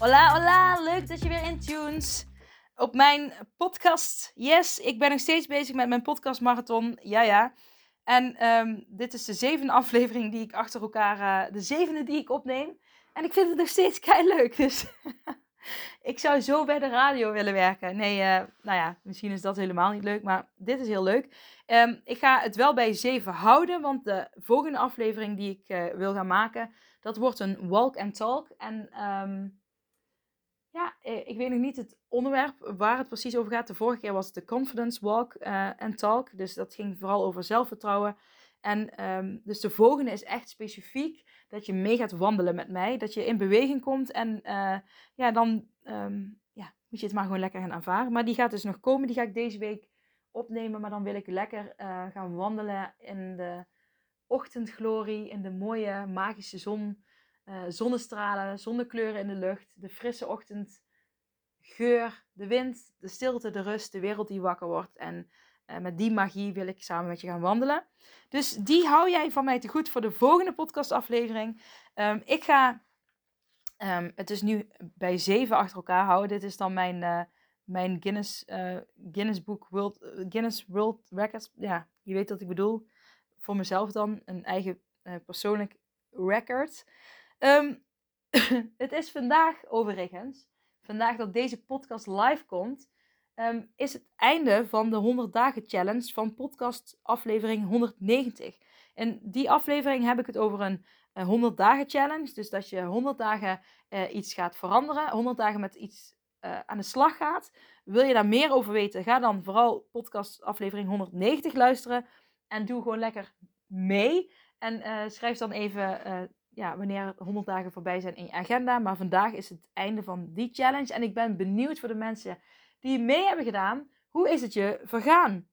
Hola, hola! Leuk dat je weer in tunes op mijn podcast. Yes, ik ben nog steeds bezig met mijn podcast marathon. Ja, ja. En ehm, dit is de zevende aflevering die ik achter elkaar, uh, de zevende die ik opneem. En ik vind het nog steeds kei leuk. Dus ik zou zo bij de radio willen werken. Nee, uh, nou ja, misschien is dat helemaal niet leuk, maar dit is heel leuk. Um, ik ga het wel bij zeven houden, want de volgende aflevering die ik uh, wil gaan maken, dat wordt een walk and talk. En um, ja, ik weet nog niet het onderwerp waar het precies over gaat. De vorige keer was het de confidence walk uh, and talk, dus dat ging vooral over zelfvertrouwen. En um, dus de volgende is echt specifiek dat je mee gaat wandelen met mij. Dat je in beweging komt en uh, ja, dan um, ja, moet je het maar gewoon lekker gaan aanvaren. Maar die gaat dus nog komen. Die ga ik deze week opnemen. Maar dan wil ik lekker gaan wandelen in de ochtendglorie. In de mooie magische zon. Uh, zonnestralen, zonnekleuren in de lucht. De frisse ochtendgeur. De wind, de stilte, de rust. De wereld die wakker wordt. En uh, met die magie wil ik samen met je gaan wandelen. Dus die hou jij van mij te goed voor de volgende podcastaflevering. Um, ik ga um, het is nu bij zeven achter elkaar houden. Dit is dan mijn, uh, mijn Guinness, Guinness Book World, Guinness World Records. Ja, je weet wat ik bedoel. Voor mezelf dan een eigen persoonlijk record. Um, het is vandaag overigens, vandaag dat deze podcast live komt, um, is het einde van de 100 dagen challenge van podcast aflevering 190. In die aflevering heb ik het over een, een 100 dagen challenge. Dus dat je 100 dagen uh, iets gaat veranderen, 100 dagen met iets uh, aan de slag gaat. Wil je daar meer over weten, ga dan vooral podcast aflevering 190 luisteren. En doe gewoon lekker mee. En uh, schrijf dan even ja, wanneer 100 dagen voorbij zijn in je agenda. Maar vandaag is het einde van die challenge. En ik ben benieuwd voor de mensen die mee hebben gedaan. Hoe is het je vergaan?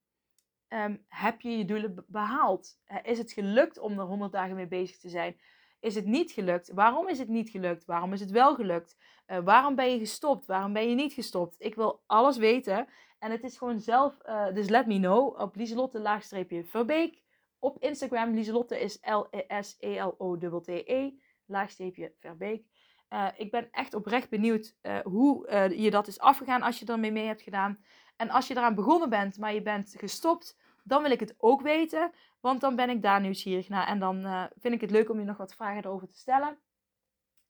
Um, heb je je doelen behaald? Is het gelukt om er 100 dagen mee bezig te zijn? Is het niet gelukt? Waarom is het niet gelukt? Waarom is het wel gelukt? Uh, waarom ben je gestopt? Waarom ben je niet gestopt? Ik wil alles weten. En het is gewoon zelf, uh, dus let me know op Lieselotte laagstreepje Verbeek. Op Instagram, Lieselotte is L-E-S-E-L-O-T-T-E, laagstreepje Verbeek. Uh, ik ben echt oprecht benieuwd uh, hoe uh, je dat is afgegaan als je ermee mee hebt gedaan. En als je eraan begonnen bent, maar je bent gestopt, dan wil ik het ook weten. Want dan ben ik daar nieuwsgierig naar. En dan vind ik het leuk om je nog wat vragen erover te stellen.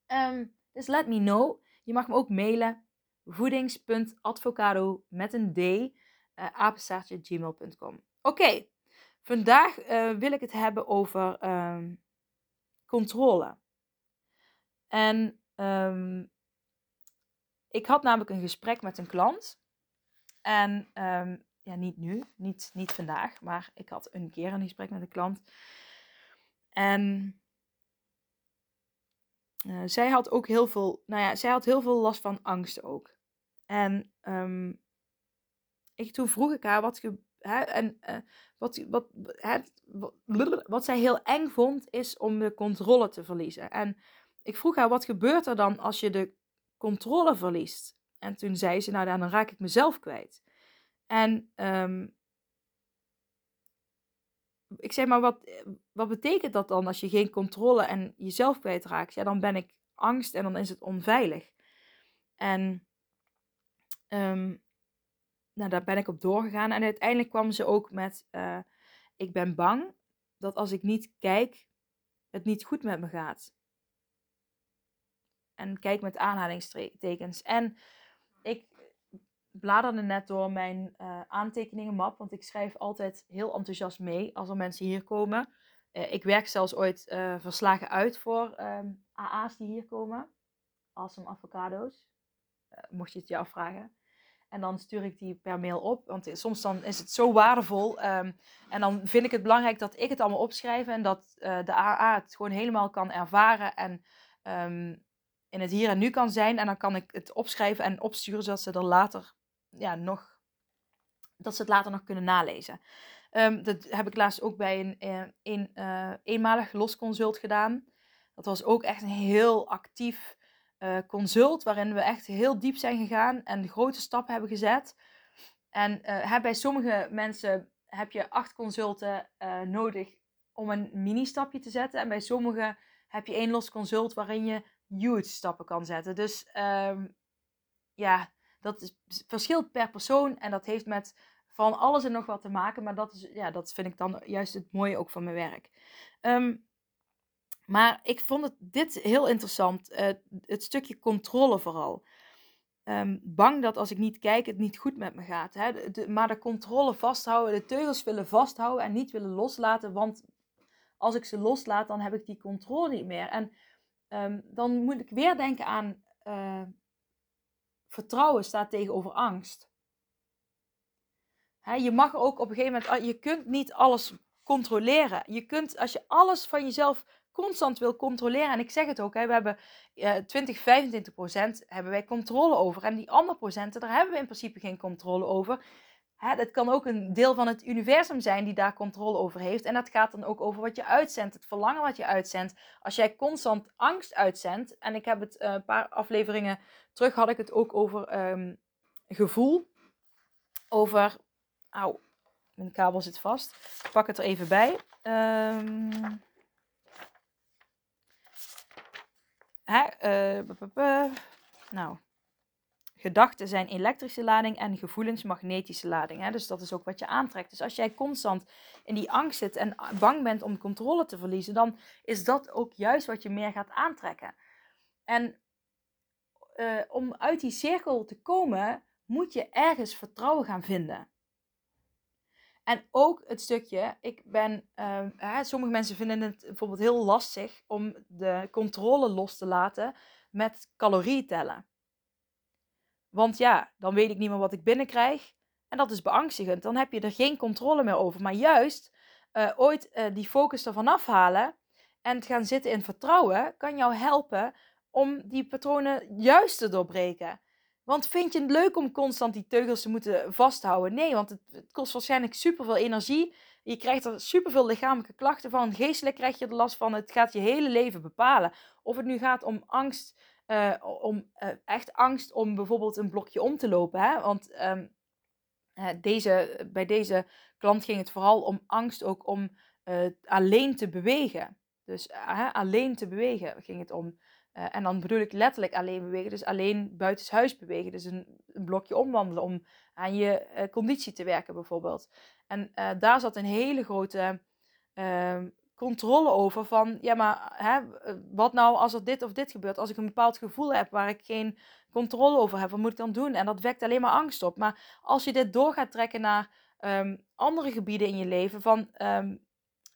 Um, dus let me know. Je mag me ook mailen. voedings.advocado met een d. Uh. Oké. Vandaag wil ik het hebben over um, controle. En um, ik had namelijk een gesprek met een klant. En um, ja, niet nu, niet, niet vandaag, maar ik had een keer een gesprek met een klant. En uh, zij had ook heel veel, nou ja, zij had heel veel last van angst ook. En ik, toen vroeg ik haar wat, ge, hè, en, uh, wat, wat, hè, wat, zij heel eng vond, is om de controle te verliezen. En ik vroeg haar, wat gebeurt er dan als je de controle verliest? En toen zei ze, nou dan raak ik mezelf kwijt. En um, ik zei, maar wat, wat betekent dat dan als je geen controle en jezelf kwijtraakt? Ja, dan ben ik angst en dan is het onveilig. En um, nou, daar ben ik op doorgegaan. En uiteindelijk kwam ze ook met, uh, ik ben bang dat als ik niet kijk, het niet goed met me gaat. En kijk met aanhalingstekens. En ik bladerde net door mijn uh, aantekeningenmap, want ik schrijf altijd heel enthousiast mee als er mensen hier komen. Uh, ik werk zelfs ooit verslagen uit voor um, AA's die hier komen. Awesome avocado's. mocht je het je afvragen. En dan stuur ik die per mail op. Want soms dan is het zo waardevol. Um, en dan vind ik het belangrijk dat ik het allemaal opschrijf. En dat de AA het gewoon helemaal kan ervaren. En um, in het hier en nu kan zijn. En dan kan ik het opschrijven en opsturen, zodat ze er later ja, nog, dat ze het later nog kunnen nalezen. Ehm, dat heb ik laatst ook bij een, eh, uh, eenmalig losconsult gedaan. Dat was ook echt een heel actief uh, consult, waarin we echt heel diep zijn gegaan en grote stappen hebben gezet. En uh, bij sommige mensen heb je acht consulten nodig om een mini-stapje te zetten. En bij sommigen heb je één los consult waarin je huge stappen kan zetten. Dus um, ja, dat is, verschilt per persoon en dat heeft met van alles en nog wat te maken. Maar dat, is, ja, dat vind ik dan juist het mooie ook van mijn werk. Um, maar ik vond het, dit heel interessant. Uh, het stukje controle vooral. Um, bang dat als ik niet kijk, het niet goed met me gaat. Hè? De, maar de controle vasthouden, de teugels willen vasthouden en niet willen loslaten. Want als ik ze loslaat, dan heb ik die controle niet meer. En um, dan moet ik weer denken aan uh, vertrouwen staat tegenover angst. Hè, je mag ook op een gegeven moment, je kunt niet alles controleren. Je kunt, als je alles van jezelf constant wil controleren, en ik zeg het ook, hè, we hebben uh, 20, 25 procent hebben wij controle over. En die andere procenten, daar hebben we in principe geen controle over. Hè, dat kan ook een deel van het universum zijn die daar controle over heeft. En dat gaat dan ook over wat je uitzendt, het verlangen wat je uitzendt. Als jij constant angst uitzendt, en ik heb het uh, een paar afleveringen terug, had ik het ook over um, gevoel. Over, auw, mijn kabel zit vast. Ik pak het er even bij. Um, hè, uh, nou, gedachten zijn elektrische lading en gevoelens magnetische lading. Hè? Dus dat is ook wat je aantrekt. Dus als jij constant in die angst zit en bang bent om controle te verliezen, dan is dat ook juist wat je meer gaat aantrekken. En uh, om uit die cirkel te komen, moet je ergens vertrouwen gaan vinden. En ook het stukje, ik ben, uh, hè, sommige mensen vinden het bijvoorbeeld heel lastig om de controle los te laten met calorieën tellen. Want ja, dan weet ik niet meer wat ik binnenkrijg. En dat is beangstigend. Dan heb je er geen controle meer over. Maar juist uh, ooit uh, die focus ervan afhalen en gaan zitten in vertrouwen, kan jou helpen om die patronen juist te doorbreken. Want vind je het leuk om constant die teugels te moeten vasthouden? Nee, want het, kost waarschijnlijk superveel energie. Je krijgt er superveel lichamelijke klachten van. Geestelijk krijg je er last van. Het gaat je hele leven bepalen. Of het nu gaat om angst uh, om uh, echt angst om bijvoorbeeld een blokje om te lopen. Hè? Want um, uh, deze, bij deze klant ging het vooral om angst ook om alleen te bewegen. Dus alleen te bewegen ging het om. En dan bedoel ik letterlijk alleen bewegen, dus alleen buitenshuis bewegen. Dus een, een blokje omwandelen om aan je conditie te werken bijvoorbeeld. En daar zat een hele grote ehm, controle over van, ja, maar hè, wat nou als er dit of dit gebeurt? Als ik een bepaald gevoel heb waar ik geen controle over heb, wat moet ik dan doen? En dat wekt alleen maar angst op. Maar als je dit door gaat trekken naar um, andere gebieden in je leven, van um,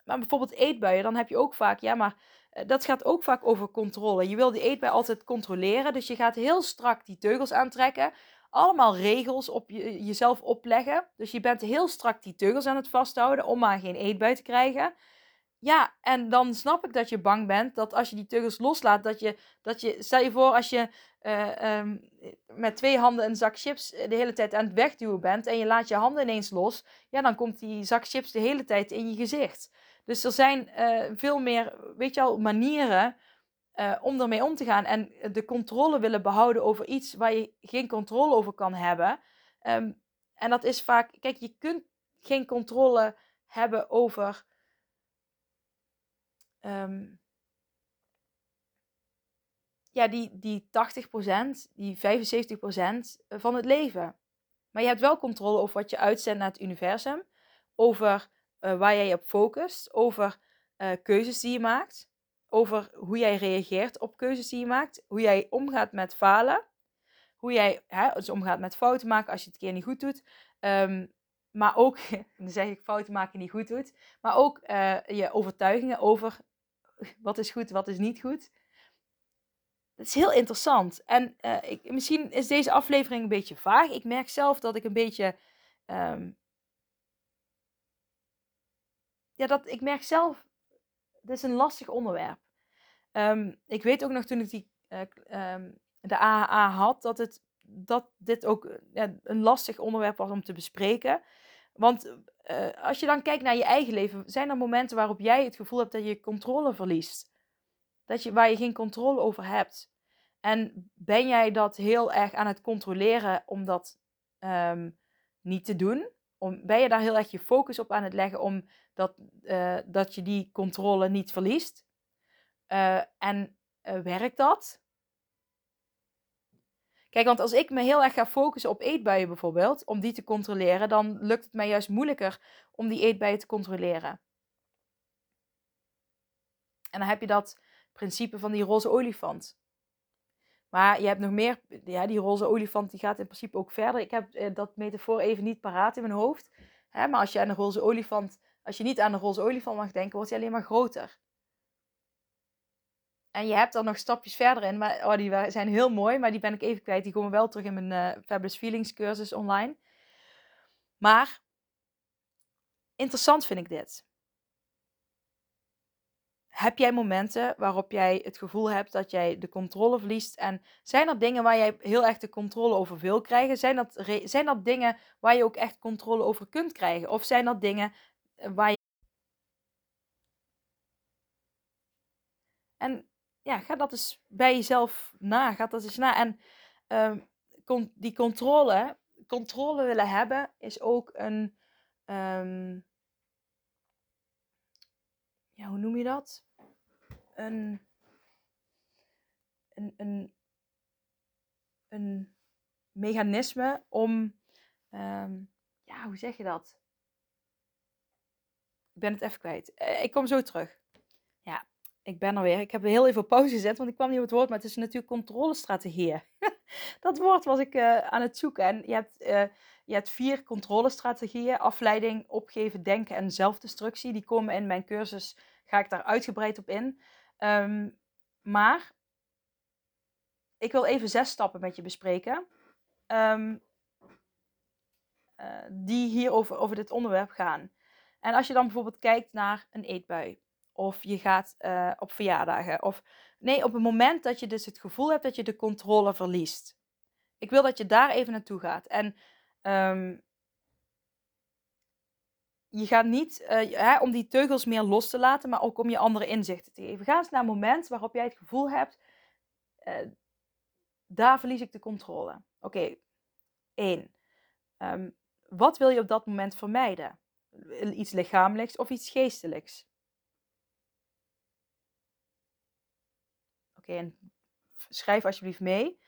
maar bijvoorbeeld eetbuien, dan heb je ook vaak, ja, maar dat gaat ook vaak over controle. Je wil die eetbui altijd controleren, dus je gaat heel strak die teugels aantrekken. Allemaal regels op je, jezelf opleggen. Dus je bent heel strak die teugels aan het vasthouden om maar geen eetbui te krijgen. Ja, en dan snap ik dat je bang bent dat als je die teugels loslaat, dat je, dat je stel je voor als je uh, um, met twee handen een zak chips de hele tijd aan het wegduwen bent en je laat je handen ineens los, ja, dan komt die zak chips de hele tijd in je gezicht. Dus er zijn uh, veel meer, weet je al, manieren uh, om ermee om te gaan en de controle willen behouden over iets waar je geen controle over kan hebben. Um, en dat is vaak, kijk, je kunt geen controle hebben over um, ja, die, die 80%, die 75% van het leven. Maar je hebt wel controle over wat je uitzendt naar het universum, over uh, waar jij op focust, over uh, keuzes die je maakt, over hoe jij reageert op keuzes die je maakt, hoe jij omgaat met falen, hoe jij hè, dus omgaat met fouten maken als je het een keer niet goed doet. Um, maar ook, dan zeg ik fouten maken niet goed doet, maar ook uh, je overtuigingen over wat is goed, wat is niet goed. Dat is heel interessant. En ik, misschien is deze aflevering een beetje vaag. Ik merk zelf dat ik een beetje. Um, ja, dat ik merk zelf. Dit is een lastig onderwerp. Um, ik weet ook nog toen ik die ehm, de AHA had, dat, het, dat dit ook een lastig onderwerp was om te bespreken. Want als je dan kijkt naar je eigen leven, zijn er momenten waarop jij het gevoel hebt dat je controle verliest? Dat je, waar je geen controle over hebt. En ben jij dat heel erg aan het controleren om dat ehm, niet te doen? Om, ben je daar heel erg je focus op aan het leggen om dat, uh, dat je die controle niet verliest? Uh, en uh, werkt dat? Kijk, want als ik me heel erg ga focussen op eetbuien bijvoorbeeld, om die te controleren, dan lukt het mij juist moeilijker om die eetbuien te controleren. En dan heb je dat principe van die roze olifant. Maar je hebt nog meer, ja, die roze olifant die gaat in principe ook verder. Ik heb eh, dat metafoor even niet paraat in mijn hoofd. Hè, maar als je aan de roze olifant, als je niet aan de roze olifant mag denken, wordt hij alleen maar groter. En je hebt er nog stapjes verder in, maar oh, die zijn heel mooi, maar die ben ik even kwijt. Die komen wel terug in mijn uh, Fabulous Feelings cursus online. Maar interessant vind ik dit heb jij momenten waarop jij het gevoel hebt dat jij de controle verliest? En zijn er dingen waar jij heel erg de controle over wil krijgen? Zijn dat, zijn dat dingen waar je ook echt controle over kunt krijgen? Of zijn dat dingen eh, waar je. En ja, ga dat eens bij jezelf na. Ga dat eens na. En uh, die controle, controle willen hebben, is ook een. Um, ja, hoe noem je dat? Een, een, een, een mechanisme om, um, ja, hoe zeg je dat? Ik ben het even kwijt. Uh, ik kom zo terug. Ja, ik ben er weer. Ik heb heel even pauze gezet, want ik kwam niet op het woord, maar het is natuurlijk controlestrategieën. dat woord was ik uh, aan het zoeken. En je hebt, uh, je hebt vier controlestrategieën: afleiding, opgeven, denken en zelfdestructie. Die komen in mijn cursus ga ik daar uitgebreid op in. Um, maar ik wil even zes stappen met je bespreken. Um, uh, die hier over, over dit onderwerp gaan. En als je dan bijvoorbeeld kijkt naar een eetbui. Of je gaat uh, op verjaardagen. Of nee, op het moment dat je dus het gevoel hebt dat je de controle verliest. Ik wil dat je daar even naartoe gaat. En um, je gaat niet uh, hè, om die teugels meer los te laten, maar ook om je andere inzichten te geven. Ga eens naar een moment waarop jij het gevoel hebt, uh, daar verlies ik de controle. Oké, okay. één. Um, wat wil je op dat moment vermijden? Iets lichamelijks of iets geestelijks? Oké, en schrijf alsjeblieft mee.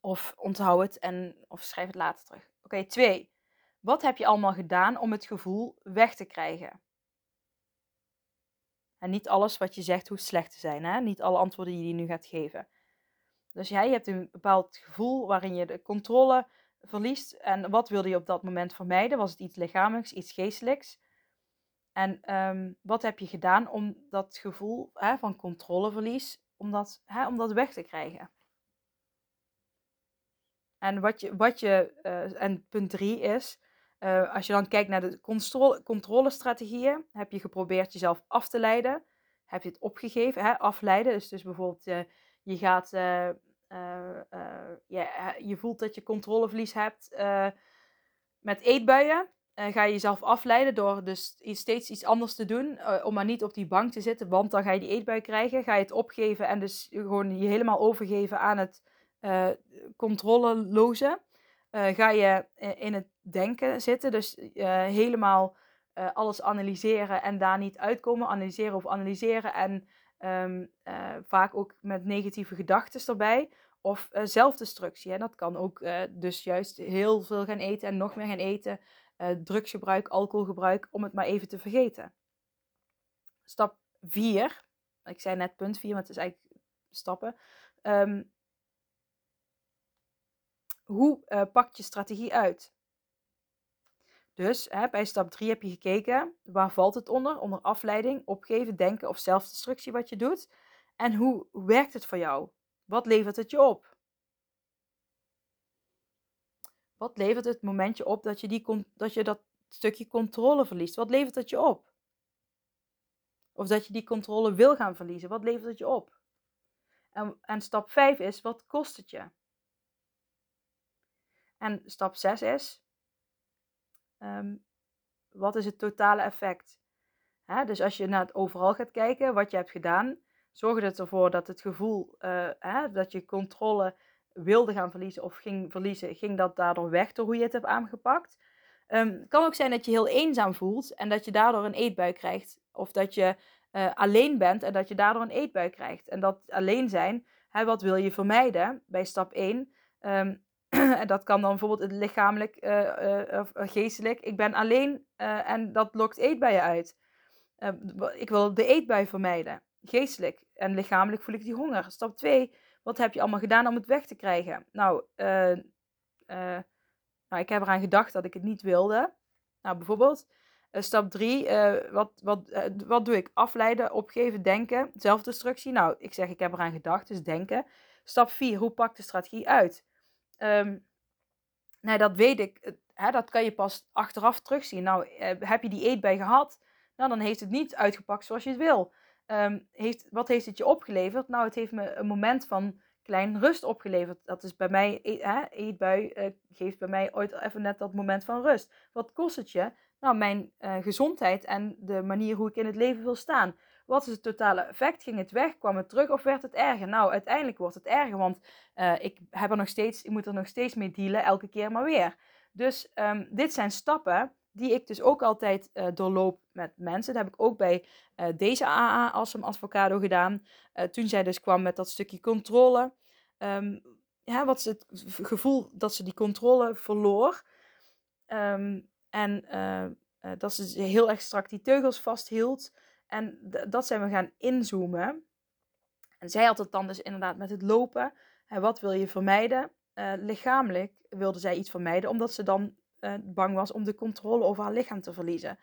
Of onthoud het en of schrijf het later terug. Oké, twee. Wat heb je allemaal gedaan om het gevoel weg te krijgen? En niet alles wat je zegt hoeft slecht te zijn. Hè? Niet alle antwoorden die je nu gaat geven. Dus jij hebt een bepaald gevoel waarin je de controle verliest. En wat wilde je op dat moment vermijden? Was het iets lichamelijks, iets geestelijks? En um, wat heb je gedaan om dat gevoel hè, van controleverlies, om dat, hè, om dat weg te krijgen? En wat je, wat je uh, en punt drie is, uh, als je dan kijkt naar de controle, controlestrategieën, heb je geprobeerd jezelf af te leiden. Heb je het opgegeven, hè? afleiden. Dus, dus bijvoorbeeld, uh, je gaat, je, je voelt dat je controleverlies hebt met eetbuien. ga je jezelf afleiden door dus steeds iets anders te doen. om maar niet op die bank te zitten, want dan ga je die eetbui krijgen. Ga je het opgeven en dus gewoon je helemaal overgeven aan het controleloze. ga je in het denken zitten. Dus uh, helemaal uh, alles analyseren en daar niet uitkomen. Analyseren of analyseren en uh, vaak ook met negatieve gedachten erbij. Of zelfdestructie. Dat kan ook dus juist heel veel gaan eten en nog meer gaan eten. drugsgebruik, alcoholgebruik, om het maar even te vergeten. Stap 4. Ik zei net punt 4, maar het is eigenlijk stappen. Um, hoe uh, pakt je strategie uit? Dus hè, bij stap 3 heb je gekeken, waar valt het onder? Onder afleiding, opgeven, denken of zelfdestructie wat je doet. En hoe, werkt het voor jou? Wat levert het je op? Wat levert het momentje op dat je, die, dat, je dat stukje controle verliest? Wat levert het je op? Of dat je die controle wil gaan verliezen, wat levert het je op? En, en stap 5 is, wat kost het je? En stap 6 is, ehm, wat is het totale effect? Dus als je naar het overal gaat kijken, wat je hebt gedaan, zorg het ervoor dat het gevoel hè, dat je controle wilde gaan verliezen of ging verliezen, ging dat daardoor weg door hoe je het hebt aangepakt. Um, het kan ook zijn dat je heel eenzaam voelt en dat je daardoor een eetbui krijgt. Of dat je uh, alleen bent en dat je daardoor een eetbui krijgt. En dat alleen zijn, wat wil je vermijden bij stap 1? Um, en dat kan dan bijvoorbeeld lichamelijk uh, of geestelijk. Ik ben alleen en dat lokt eetbuien uit. ik wil de eetbui vermijden. Geestelijk en lichamelijk voel ik die honger. Stap 2, wat heb je allemaal gedaan om het weg te krijgen? Nou, nou, ik heb eraan gedacht dat ik het niet wilde. Nou, bijvoorbeeld, stap 3, uh, eh, wat, wat, wat doe ik? Afleiden, opgeven, denken, zelfdestructie. Nou, ik zeg ik heb eraan gedacht, dus denken. Stap 4, hoe pakt de strategie uit? Um, nou, dat weet ik. Hè, dat kan je pas achteraf terugzien. Nou, heb je die eet bij gehad? Nou, dan heeft het niet uitgepakt zoals je het wil. Um, heeft, wat heeft het je opgeleverd? Nou, het heeft me een moment van klein rust opgeleverd. Dat is bij mij, e-, hè, eetbui uh, geeft bij mij ooit even net dat moment van rust. Wat kost het je? Nou, mijn uh, gezondheid en de manier hoe ik in het leven wil staan. Wat is het totale effect? Ging het weg? Kwam het terug of werd het erger? Nou, uiteindelijk wordt het erger, want uh, ik, heb er nog steeds, ik moet er nog steeds mee dealen, elke keer maar weer. Dus um, dit zijn stappen die ik dus ook altijd uh, doorloop met mensen. Dat heb ik ook bij uh, deze AA als een advocado gedaan. Toen zij dus kwam met dat stukje controle. Um, ja, wat ze het gevoel dat ze die controle verloor. Um, en dat ze heel erg strak die teugels vasthield. En dat zijn we gaan inzoomen. En zij had het dan dus inderdaad met het lopen. En wat wil je vermijden? lichamelijk wilde zij iets vermijden, omdat ze dan uh, bang was om de controle over haar lichaam te verliezen.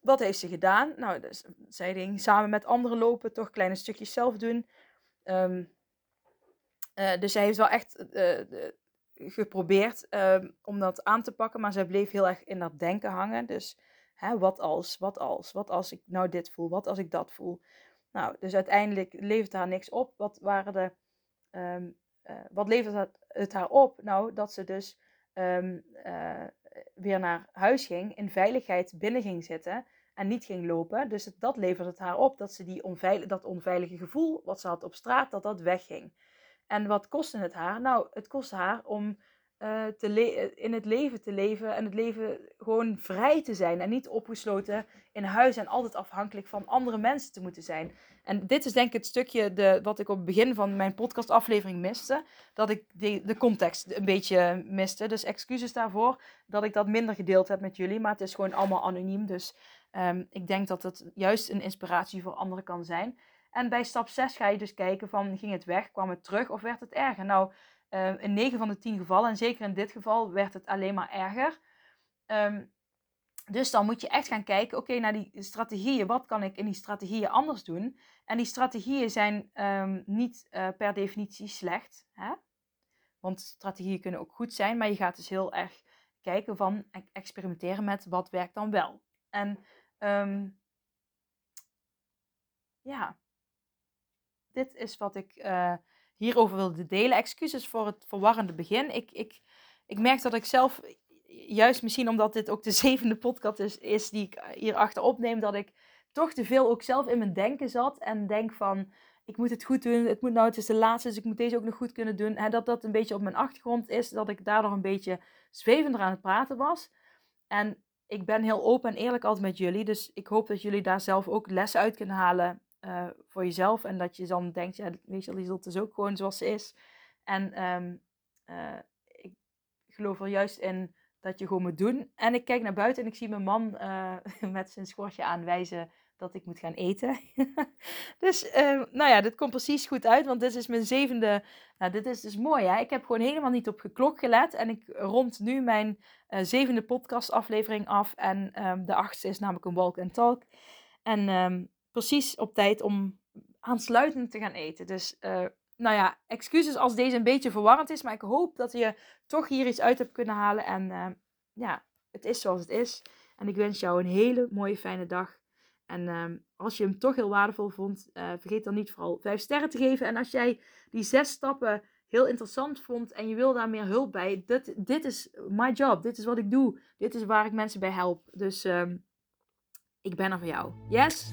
Wat heeft ze gedaan? Nou, dus, zij ging samen met anderen lopen, toch kleine stukjes zelf doen. Um, uh, dus zij heeft wel echt geprobeerd um, om dat aan te pakken, maar zij bleef heel erg in dat denken hangen. Dus hè, wat als, wat als, wat als ik nou dit voel, wat als ik dat voel. Nou, dus uiteindelijk levert haar niks op. Wat waren de, um, wat levert het haar op? Nou, dat ze dus um, uh, weer naar huis ging, in veiligheid binnen ging zitten en niet ging lopen. Dus dat leverde het haar op dat ze die onveilig, dat onveilige gevoel wat ze had op straat, dat dat wegging. En wat kostte het haar? Nou, het kostte haar om uh, te in het leven te leven en het leven gewoon vrij te zijn en niet opgesloten in huis en altijd afhankelijk van andere mensen te moeten zijn. En dit is denk ik het stukje de, wat ik op het begin van mijn podcastaflevering miste. Dat ik de, de context een beetje miste. Dus excuses daarvoor dat ik dat minder gedeeld heb met jullie. Maar het is gewoon allemaal anoniem. Dus um, ik denk dat het juist een inspiratie voor anderen kan zijn. En bij stap 6 ga je dus kijken van ging het weg, kwam het terug of werd het erger? Nou, um, in 9 van de 10 gevallen, en zeker in dit geval, werd het alleen maar erger. Um, dus dan moet je echt gaan kijken, oké, naar die strategieën. Wat kan ik in die strategieën anders doen? En die strategieën zijn um, niet uh, per definitie slecht. Hè? Want strategieën kunnen ook goed zijn, maar je gaat dus heel erg kijken van e-, experimenteren met wat werkt dan wel. En ja, dit is wat ik uh, hierover wilde delen. Excuses voor het verwarrende begin. Ik, ik, ik merk dat ik zelf juist misschien omdat dit ook de zevende podcast is, is die ik hierachter opneem, dat ik toch te veel ook zelf in mijn denken zat. En denk van, ik moet het goed doen. Het moet nou, het is de laatste, dus ik moet deze ook nog goed kunnen doen. En dat dat een beetje op mijn achtergrond is. Dat ik daardoor een beetje zwevender aan het praten was. En ik ben heel open en eerlijk altijd met jullie. Dus ik hoop dat jullie daar zelf ook lessen uit kunnen halen uh, voor jezelf. En dat je dan denkt, ja, je, Lieselt is ook gewoon zoals ze is. En um, uh, ik geloof er juist in dat je gewoon moet doen. En ik kijk naar buiten en ik zie mijn man uh, met zijn schortje aanwijzen dat ik moet gaan eten. dus, uh, nou ja, dit komt precies goed uit, want dit is mijn zevende. Nou, dit is dus mooi, hè? Ik heb gewoon helemaal niet op geklok gelet. En ik rond nu mijn uh, zevende podcastaflevering af. En um, de achtste is namelijk een walk and talk. En precies op tijd om aansluitend te gaan eten. Dus uh, nou ja, excuses als deze een beetje verwarrend is, maar ik hoop dat je toch hier iets uit hebt kunnen halen. En uh, ja, het is zoals het is. En ik wens jou een hele mooie fijne dag. En ehm, als je hem toch heel waardevol vond, uh, vergeet dan niet vooral 5 sterren te geven. En als jij die zes stappen heel interessant vond en je wil daar meer hulp bij, dit, dit is my job. Dit is wat ik doe. Dit is waar ik mensen bij help. Dus um, ik ben er voor jou. Yes?